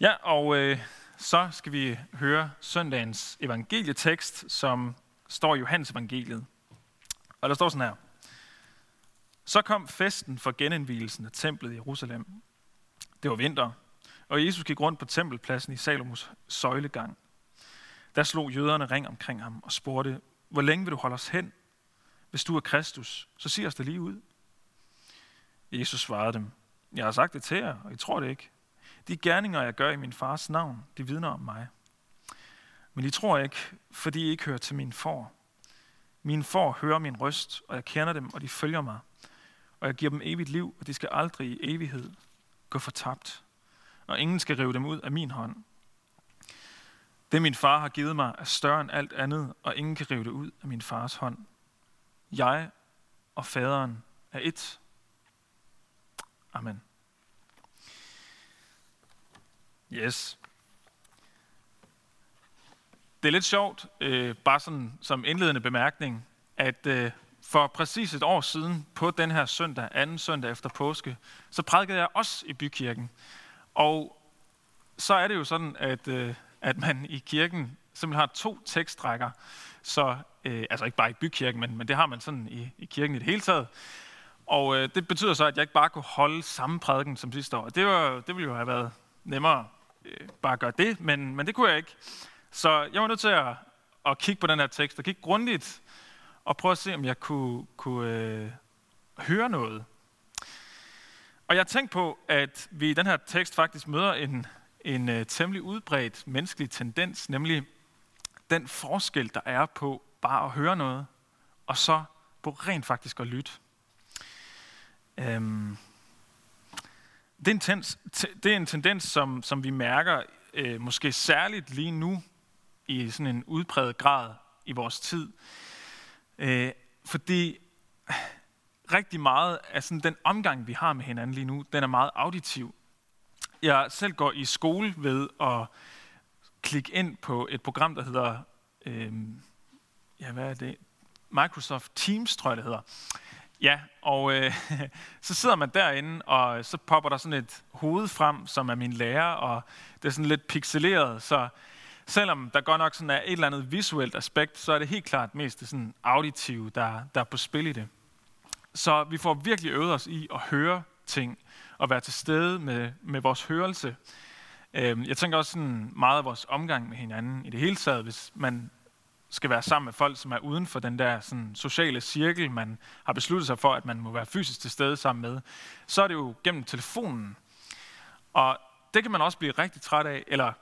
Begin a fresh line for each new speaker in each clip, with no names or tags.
Ja, og øh, så skal vi høre søndagens evangelietekst, som står i Johannes evangeliet. Og der står sådan her. Så kom festen for genindvielsen af templet i Jerusalem. Det var vinter, og Jesus gik rundt på tempelpladsen i Salomos søjlegang. Der slog jøderne ring omkring ham og spurgte, hvor længe vil du holde os hen? Hvis du er Kristus, så sig os det lige ud. Jesus svarede dem, jeg har sagt det til jer, og I tror det ikke. De gerninger, jeg gør i min fars navn, de vidner om mig. Men de tror ikke, fordi I ikke hører til min for. Min for hører min røst, og jeg kender dem, og de følger mig. Og jeg giver dem evigt liv, og de skal aldrig i evighed gå fortabt. Og ingen skal rive dem ud af min hånd. Det min far har givet mig er større end alt andet, og ingen kan rive det ud af min fars hånd. Jeg og faderen er et. Amen. Yes. Det er lidt sjovt, øh, bare sådan som indledende bemærkning, at øh, for præcis et år siden, på den her søndag, anden søndag efter påske, så prædikede jeg også i bykirken. Og så er det jo sådan, at, øh, at man i kirken simpelthen har to tekstrækker, så, øh, altså ikke bare i bykirken, men, men det har man sådan i, i kirken i det hele taget. Og øh, det betyder så, at jeg ikke bare kunne holde samme prædiken som sidste år. Det, var, det ville jo have været nemmere øh, bare gøre det, men, men det kunne jeg ikke. Så jeg var nødt til at, at kigge på den her tekst og kigge grundigt og prøve at se, om jeg kunne, kunne øh, høre noget. Og jeg tænkte på, at vi i den her tekst faktisk møder en, en øh, temmelig udbredt menneskelig tendens, nemlig den forskel, der er på bare at høre noget, og så på rent faktisk at lytte. Øhm, det, er en tens, det er en tendens, som, som vi mærker øh, måske særligt lige nu i sådan en udpræget grad i vores tid. Øh, fordi rigtig meget af sådan den omgang, vi har med hinanden lige nu, den er meget auditiv. Jeg selv går i skole ved at klikke ind på et program, der hedder, øh, ja, hvad er det? Microsoft Teams, tror jeg, det hedder. Ja, og øh, så sidder man derinde, og så popper der sådan et hoved frem, som er min lærer, og det er sådan lidt pixeleret, så selvom der godt nok sådan er et eller andet visuelt aspekt, så er det helt klart mest det sådan auditive, der, der er på spil i det. Så vi får virkelig øvet os i at høre ting, og være til stede med, med vores hørelse. Øhm, jeg tænker også sådan meget af vores omgang med hinanden i det hele taget, hvis man skal være sammen med folk, som er uden for den der sådan, sociale cirkel, man har besluttet sig for, at man må være fysisk til stede sammen med, så er det jo gennem telefonen. Og det kan man også blive rigtig træt af, eller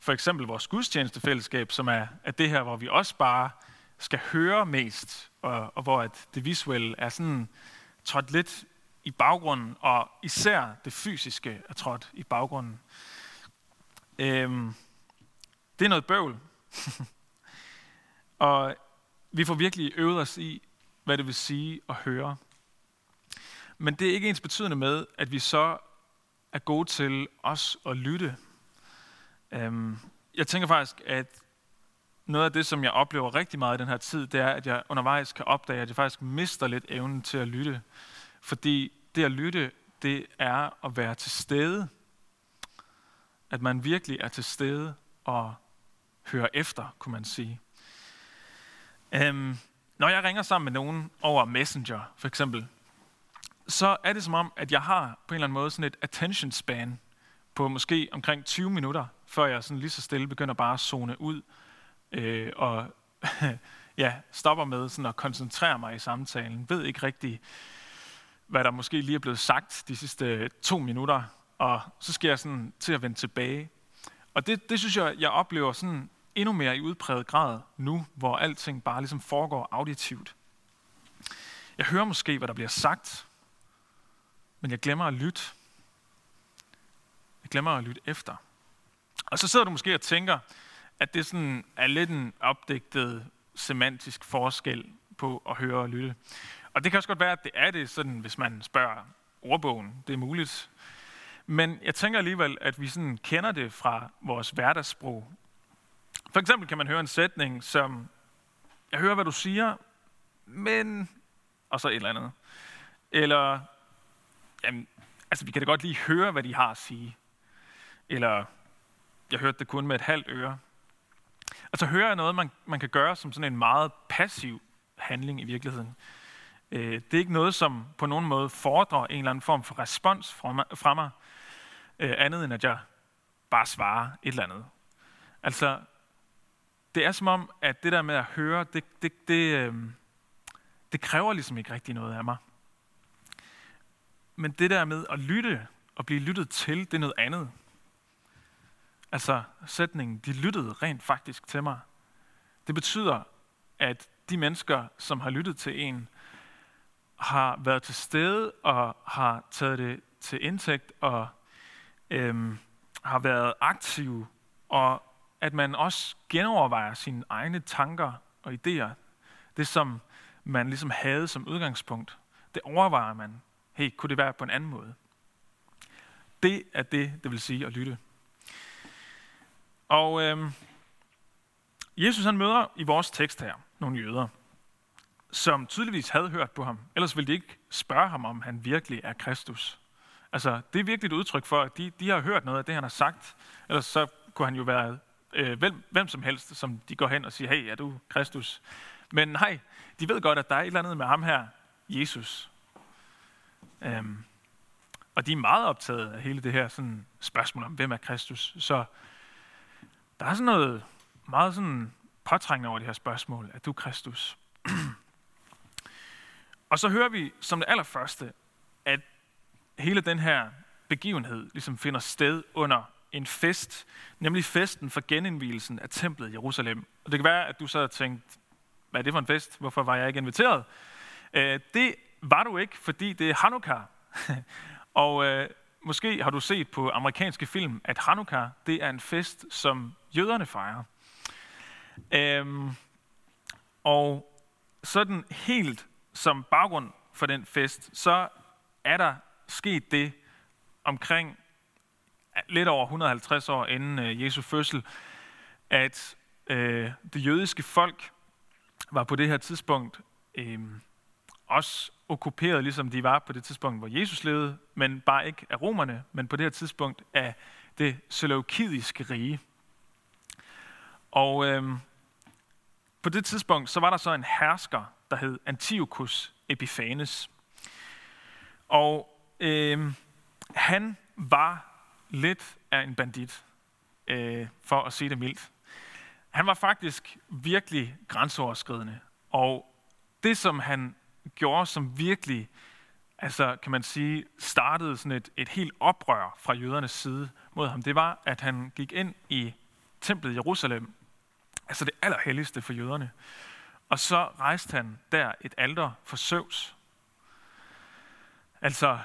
for eksempel vores gudstjenestefællesskab, som er, er det her, hvor vi også bare skal høre mest, og, og hvor at det visuelle er sådan trådt lidt i baggrunden, og især det fysiske er trådt i baggrunden. Øhm, det er noget bøvl. og vi får virkelig øvet os i, hvad det vil sige at høre. Men det er ikke ens betydende med, at vi så er gode til os at lytte. Øhm, jeg tænker faktisk, at noget af det, som jeg oplever rigtig meget i den her tid, det er, at jeg undervejs kan opdage, at jeg faktisk mister lidt evnen til at lytte. Fordi det at lytte, det er at være til stede. At man virkelig er til stede og hører efter, kunne man sige. Øhm, når jeg ringer sammen med nogen over Messenger, for eksempel, så er det som om, at jeg har på en eller anden måde sådan et attention span på måske omkring 20 minutter, før jeg sådan lige så stille begynder bare at zone ud øh, og ja, stopper med sådan at koncentrere mig i samtalen. Ved ikke rigtig, hvad der måske lige er blevet sagt de sidste to minutter, og så skal jeg sådan til at vende tilbage. Og det, det synes jeg, jeg oplever sådan endnu mere i udpræget grad nu, hvor alting bare ligesom foregår auditivt. Jeg hører måske, hvad der bliver sagt, men jeg glemmer at lytte. Jeg glemmer at lytte efter. Og så sidder du måske og tænker, at det sådan er lidt en opdigtet semantisk forskel på at høre og lytte. Og det kan også godt være, at det er det, sådan, hvis man spørger ordbogen. Det er muligt. Men jeg tænker alligevel, at vi sådan kender det fra vores hverdagssprog. For eksempel kan man høre en sætning som, jeg hører, hvad du siger, men... Og så et eller andet. Eller, jamen, altså vi kan da godt lige høre, hvad de har at sige. Eller, jeg hørte det kun med et halvt øre. Altså hører er noget, man, man kan gøre som sådan en meget passiv handling i virkeligheden. Øh, det er ikke noget, som på nogen måde fordrer en eller anden form for respons fra mig, fra mig øh, andet end at jeg bare svarer et eller andet. Altså, det er som om, at det der med at høre, det, det, det, øh, det kræver ligesom ikke rigtig noget af mig. Men det der med at lytte og blive lyttet til, det er noget andet. Altså sætningen, de lyttede rent faktisk til mig. Det betyder, at de mennesker, som har lyttet til en, har været til stede og har taget det til indtægt og øhm, har været aktive, og at man også genovervejer sine egne tanker og idéer. Det, som man ligesom havde som udgangspunkt, det overvejer man. Hey, kunne det være på en anden måde? Det er det, det vil sige at lytte. Og øhm, Jesus han møder i vores tekst her nogle jøder, som tydeligvis havde hørt på ham. Ellers ville de ikke spørge ham, om han virkelig er Kristus. Altså, det er virkelig et udtryk for, at de, de har hørt noget af det, han har sagt. Ellers så kunne han jo være øh, hvem, hvem som helst, som de går hen og siger, hey, er du Kristus? Men nej, de ved godt, at der er et eller andet med ham her, Jesus. Øhm, og de er meget optaget af hele det her sådan, spørgsmål om, hvem er Kristus. Så der er sådan noget meget sådan påtrængende over det her spørgsmål. Er du Kristus? og så hører vi som det allerførste, at hele den her begivenhed ligesom finder sted under en fest, nemlig festen for genindvielsen af templet i Jerusalem. Og det kan være, at du så har tænkt, hvad er det for en fest? Hvorfor var jeg ikke inviteret? Øh, det var du ikke, fordi det er Hanukkah. og øh, måske har du set på amerikanske film, at Hanukkah det er en fest, som jøderne fejrer. Øhm, og sådan helt som baggrund for den fest, så er der sket det omkring lidt over 150 år inden øh, Jesu fødsel, at øh, det jødiske folk var på det her tidspunkt øh, også okkuperet, ligesom de var på det tidspunkt, hvor Jesus levede, men bare ikke af romerne, men på det her tidspunkt af det seleukidiske rige. Og øh, på det tidspunkt, så var der så en hersker, der hed Antiochus Epiphanes. Og øh, han var lidt af en bandit, øh, for at sige det mildt. Han var faktisk virkelig grænseoverskridende, og det, som han gjorde, som virkelig, altså kan man sige, startede sådan et, et helt oprør fra jødernes side mod ham, det var, at han gik ind i templet i Jerusalem, altså det allerhelligste for jøderne, og så rejste han der et alter for Zeus. Altså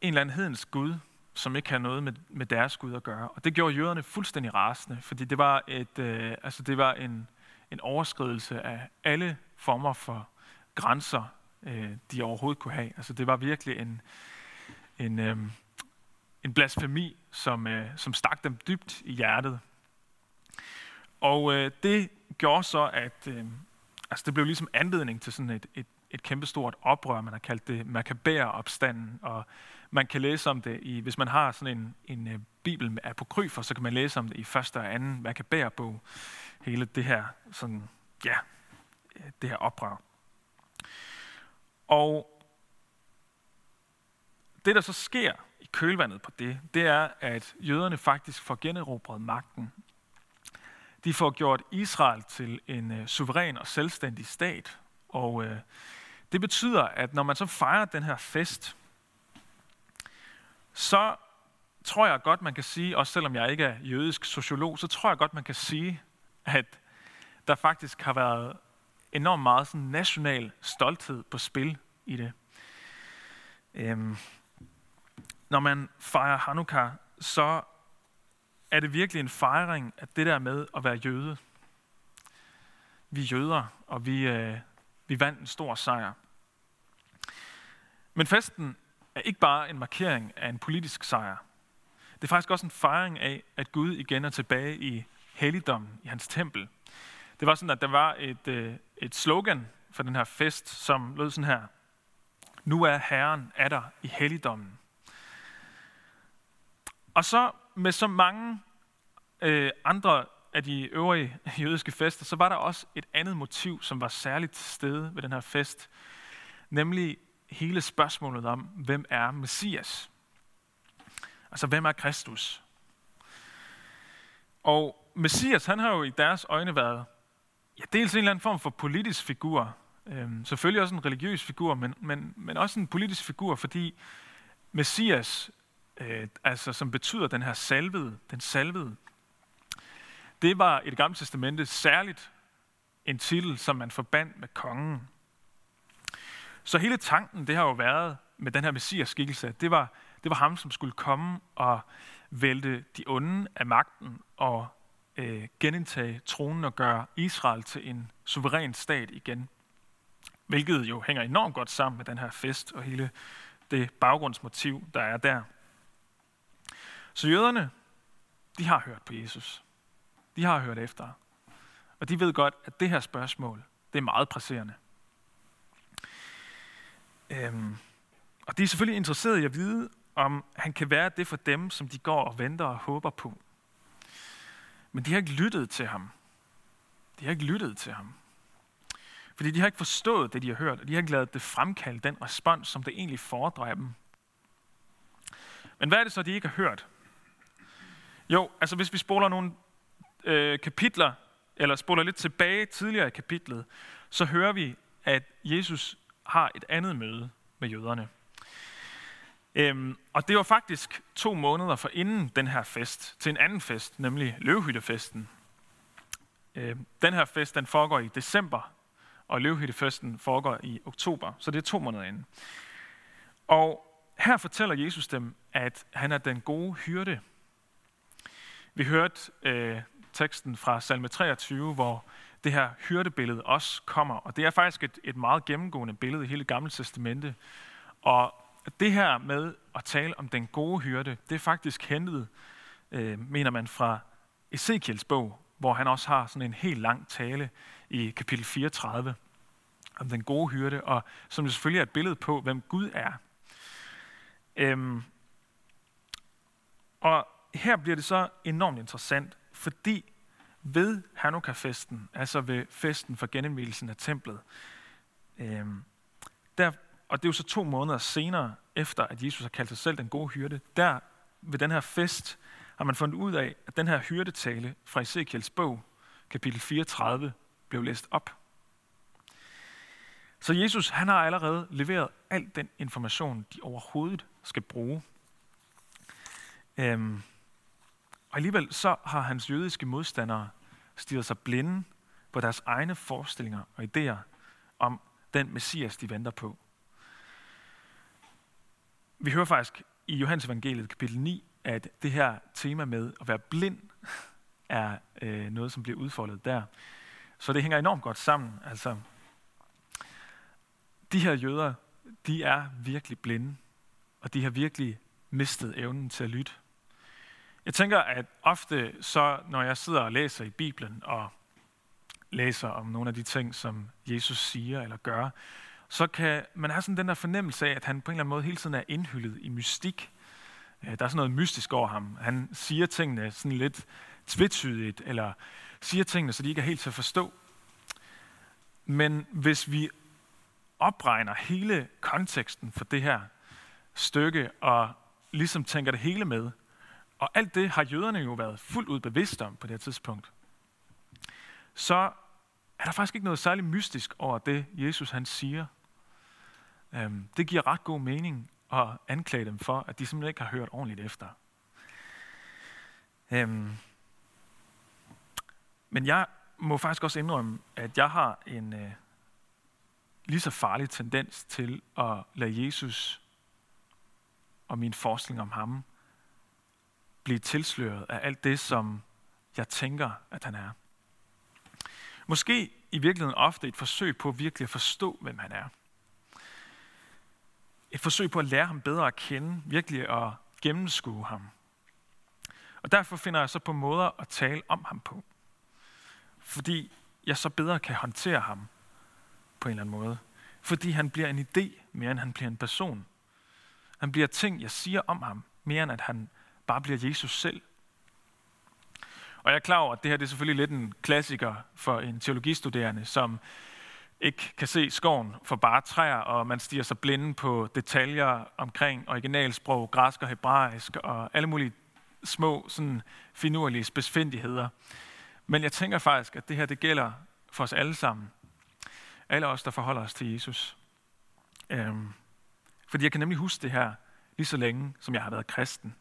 en eller anden hedens Gud, som ikke havde noget med, med deres Gud at gøre. Og det gjorde jøderne fuldstændig rasende, fordi det var, et, øh, altså det var en, en overskridelse af alle former for grænser, øh, de overhovedet kunne have. Altså det var virkelig en, en, øh, en blasfemi, som, øh, som stak dem dybt i hjertet. Og øh, det gjorde så, at øh, altså det blev ligesom anledning til sådan et, et, et kæmpestort oprør, man har kaldt det Maccabæer-opstanden, og man kan læse om det, i, hvis man har sådan en, en øh, bibel med apokryfer, så kan man læse om det i første og anden Maccabæer-bog. Hele det her, sådan, ja, øh, det her oprør. Og det, der så sker i kølvandet på det, det er, at jøderne faktisk får generobret magten. De får gjort Israel til en øh, suveræn og selvstændig stat. Og øh, det betyder, at når man så fejrer den her fest, så tror jeg godt, man kan sige, også selvom jeg ikke er jødisk sociolog, så tror jeg godt, man kan sige, at der faktisk har været enormt meget sådan national stolthed på spil i det. Øhm, når man fejrer Hanukkah, så er det virkelig en fejring af det der med at være jøde. Vi er jøder, og vi, øh, vi vandt en stor sejr. Men festen er ikke bare en markering af en politisk sejr. Det er faktisk også en fejring af, at Gud igen er tilbage i helligdommen, i hans tempel. Det var sådan, at der var et, øh, et slogan for den her fest, som lød sådan her. Nu er Herren er der i helligdommen. Og så med så mange øh, andre af de øvrige jødiske fester, så var der også et andet motiv, som var særligt til stede ved den her fest, nemlig hele spørgsmålet om, hvem er Messias? Altså, hvem er Kristus? Og Messias, han har jo i deres øjne været ja, dels en eller anden form for politisk figur. Øhm, selvfølgelig også en religiøs figur, men, men, men også en politisk figur, fordi Messias, øh, altså som betyder den her salvede, den salvede, det var i det gamle testamente særligt en titel, som man forbandt med kongen. Så hele tanken, det har jo været med den her messias skikkelse, det var, det var ham, som skulle komme og vælte de onde af magten og øh, genindtage tronen og gøre Israel til en suveræn stat igen. Hvilket jo hænger enormt godt sammen med den her fest og hele det baggrundsmotiv, der er der. Så jøderne, de har hørt på Jesus. De har hørt efter. Og de ved godt, at det her spørgsmål, det er meget presserende. Øhm, og de er selvfølgelig interesserede i at vide, om han kan være det for dem, som de går og venter og håber på. Men de har ikke lyttet til ham. De har ikke lyttet til ham. Fordi de har ikke forstået det, de har hørt, og de har ikke lavet det fremkalde den respons, som det egentlig fordrer dem. Men hvad er det så, de ikke har hørt? Jo, altså hvis vi spoler nogle øh, kapitler, eller spoler lidt tilbage tidligere i kapitlet, så hører vi, at Jesus har et andet møde med jøderne. Øhm, og det var faktisk to måneder for inden den her fest, til en anden fest, nemlig løvhyttefesten. Øhm, den her fest, den foregår i december, og løvhyttefesten foregår i oktober, så det er to måneder inden. Og her fortæller Jesus dem, at han er den gode hyrde. Vi hørte øh, teksten fra salme 23, hvor det her hyrdebillede også kommer. Og det er faktisk et, et meget gennemgående billede i hele Gamle Testamente. Og det her med at tale om den gode hyrde, det er faktisk hentet, øh, mener man, fra Ezekiels bog, hvor han også har sådan en helt lang tale i kapitel 34 om den gode hyrde, og som selvfølgelig er et billede på, hvem Gud er. Øhm, og her bliver det så enormt interessant, fordi ved Hanukkah-festen, altså ved festen for genindvielsen af templet, øhm, der, og det er jo så to måneder senere, efter at Jesus har kaldt sig selv den gode hyrde, der ved den her fest har man fundet ud af, at den her hyrdetale fra Ezekiels bog, kapitel 34, blev læst op. Så Jesus han har allerede leveret al den information, de overhovedet skal bruge. Øhm, og alligevel så har hans jødiske modstandere stirret sig blinde på deres egne forestillinger og idéer om den messias, de venter på. Vi hører faktisk i Johannes evangeliet kapitel 9, at det her tema med at være blind er øh, noget, som bliver udfoldet der. Så det hænger enormt godt sammen. Altså, de her jøder, de er virkelig blinde, og de har virkelig mistet evnen til at lytte. Jeg tænker, at ofte så, når jeg sidder og læser i Bibelen og læser om nogle af de ting, som Jesus siger eller gør, så kan man have sådan den der fornemmelse af, at han på en eller anden måde hele tiden er indhyllet i mystik. Øh, der er sådan noget mystisk over ham. Han siger tingene sådan lidt tvetydigt, eller siger tingene, så de ikke er helt til at forstå. Men hvis vi opregner hele konteksten for det her stykke, og ligesom tænker det hele med, og alt det har jøderne jo været fuldt ud bevidst om på det her tidspunkt, så er der faktisk ikke noget særligt mystisk over det, Jesus han siger. Øhm, det giver ret god mening at anklage dem for, at de simpelthen ikke har hørt ordentligt efter. Øhm, men jeg må faktisk også indrømme, at jeg har en øh, lige så farlig tendens til at lade Jesus og min forskning om ham blive tilsløret af alt det, som jeg tænker, at han er. Måske i virkeligheden ofte et forsøg på virkelig at forstå, hvem han er. Et forsøg på at lære ham bedre at kende, virkelig at gennemskue ham. Og derfor finder jeg så på måder at tale om ham på. Fordi jeg så bedre kan håndtere ham på en eller anden måde. Fordi han bliver en idé, mere end han bliver en person. Han bliver ting, jeg siger om ham, mere end at han bare bliver Jesus selv. Og jeg er klar over, at det her det er selvfølgelig lidt en klassiker for en teologistuderende, som ikke kan se skoven for bare træer, og man stiger sig blinde på detaljer omkring originalsprog, græsk og hebraisk, og alle mulige små sådan finurlige spidsfindigheder. Men jeg tænker faktisk, at det her det gælder for os alle sammen. Alle os, der forholder os til Jesus. Øhm, fordi jeg kan nemlig huske det her, lige så længe, som jeg har været kristen.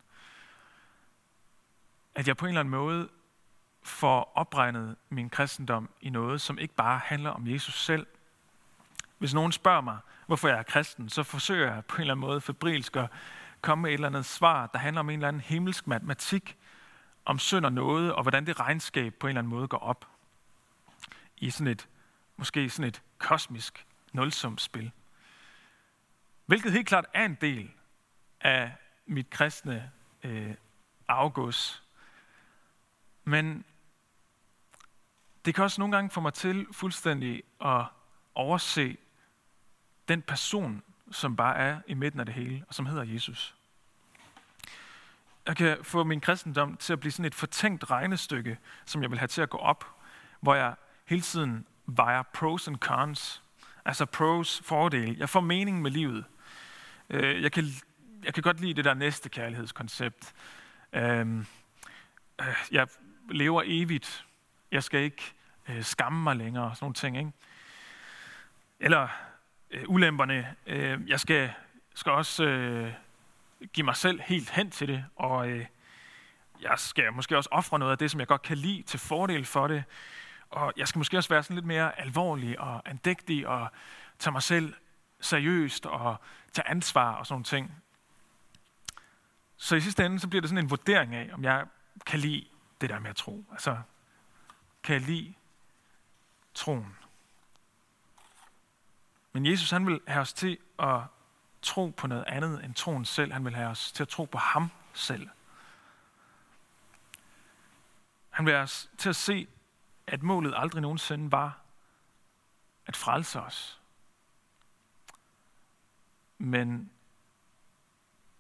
At jeg på en eller anden måde får opregnet min kristendom i noget, som ikke bare handler om Jesus selv. Hvis nogen spørger mig, hvorfor jeg er kristen, så forsøger jeg på en eller anden måde febrilsk at komme med et eller andet svar, der handler om en eller anden himmelsk matematik, om synd og noget, og hvordan det regnskab på en eller anden måde går op i sådan et, måske sådan et kosmisk nulsumsspil. Hvilket helt klart er en del af mit kristne øh, afgås. Men det kan også nogle gange få mig til fuldstændig at overse den person, som bare er i midten af det hele, og som hedder Jesus. Jeg kan få min kristendom til at blive sådan et fortænkt regnestykke, som jeg vil have til at gå op, hvor jeg hele tiden vejer pros and cons. Altså pros, fordele. Jeg får mening med livet. Øh, jeg kan, jeg kan godt lide det der næste kærlighedskoncept. Øhm, øh, jeg lever evigt. Jeg skal ikke øh, skamme mig længere. Sådan nogle ting. Ikke? Eller øh, ulemperne. Øh, jeg skal, skal også øh, give mig selv helt hen til det, og jeg skal måske også ofre noget af det, som jeg godt kan lide, til fordel for det. Og jeg skal måske også være sådan lidt mere alvorlig og andægtig og tage mig selv seriøst og tage ansvar og sådan nogle ting. Så i sidste ende, så bliver det sådan en vurdering af, om jeg kan lide det der med at tro. Altså, kan jeg lide troen? Men Jesus, han vil have os til at tro på noget andet end troen selv. Han vil have os til at tro på ham selv. Han vil have os til at se, at målet aldrig nogensinde var at frelse os. Men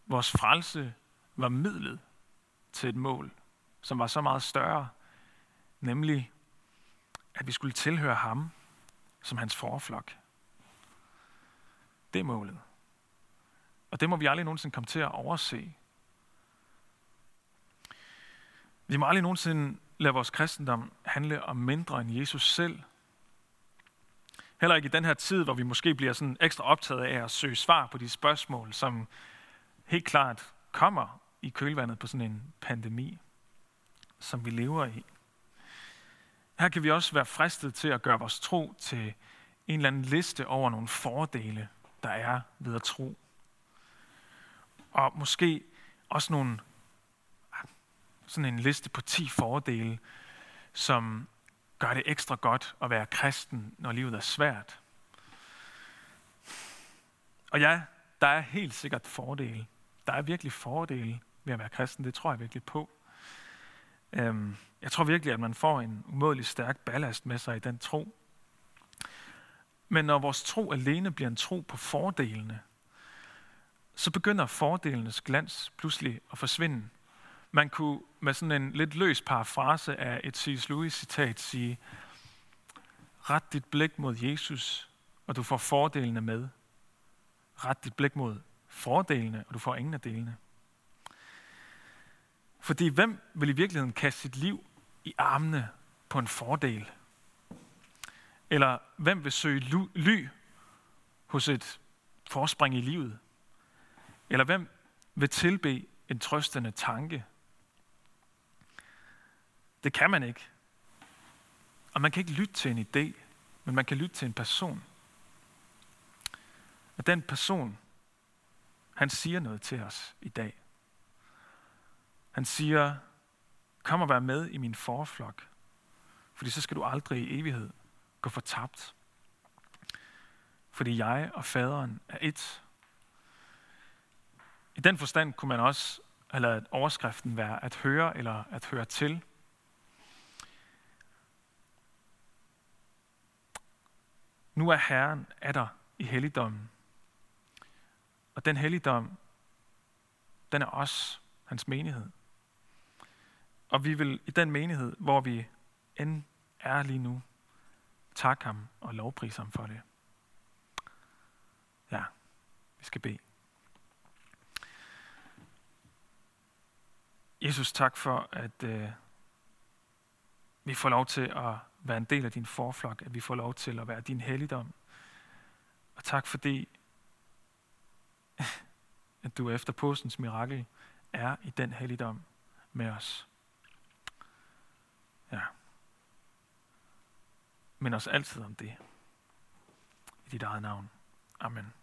vores frelse var midlet til et mål, som var så meget større, nemlig at vi skulle tilhøre ham som hans forflok. Det er målet. Og det må vi aldrig nogensinde komme til at overse. Vi må aldrig nogensinde lade vores kristendom handle om mindre end Jesus selv. Heller ikke i den her tid, hvor vi måske bliver sådan ekstra optaget af at søge svar på de spørgsmål, som helt klart kommer i kølvandet på sådan en pandemi, som vi lever i. Her kan vi også være fristet til at gøre vores tro til en eller anden liste over nogle fordele, der er ved at tro. Og måske også nogle sådan en liste på 10 fordele, som gør det ekstra godt at være kristen, når livet er svært. Og ja, der er helt sikkert fordele. Der er virkelig fordele ved at være kristen, det tror jeg virkelig på. Øhm, jeg tror virkelig, at man får en umådelig stærk ballast med sig i den tro. Men når vores tro alene bliver en tro på fordelene, så begynder fordelenes glans pludselig at forsvinde. Man kunne med sådan en lidt løs parafrase af et C.S. Lewis citat sige, ret dit blik mod Jesus, og du får fordelene med. Ret dit blik mod fordelene, og du får ingen af delene. Fordi hvem vil i virkeligheden kaste sit liv i armene på en fordel? Eller hvem vil søge ly hos et forspring i livet? Eller hvem vil tilbe en trøstende tanke? Det kan man ikke. Og man kan ikke lytte til en idé, men man kan lytte til en person. Og den person, han siger noget til os i dag. Han siger, kom og vær med i min forflok, fordi så skal du aldrig i evighed gå fortabt. Fordi jeg og faderen er et. I den forstand kunne man også have lavet overskriften være at høre eller at høre til. Nu er Herren af dig i helligdommen. Og den helligdom, den er os, hans menighed. Og vi vil i den menighed, hvor vi end er lige nu, takke ham og lovprise ham for det. Ja, vi skal bede. Jesus, tak for, at øh, vi får lov til at være en del af din forflok, at vi får lov til at være din helligdom. Og tak fordi, at du efter påskens mirakel er i den helligdom med os. Ja. Men os altid om det. I dit eget navn. Amen.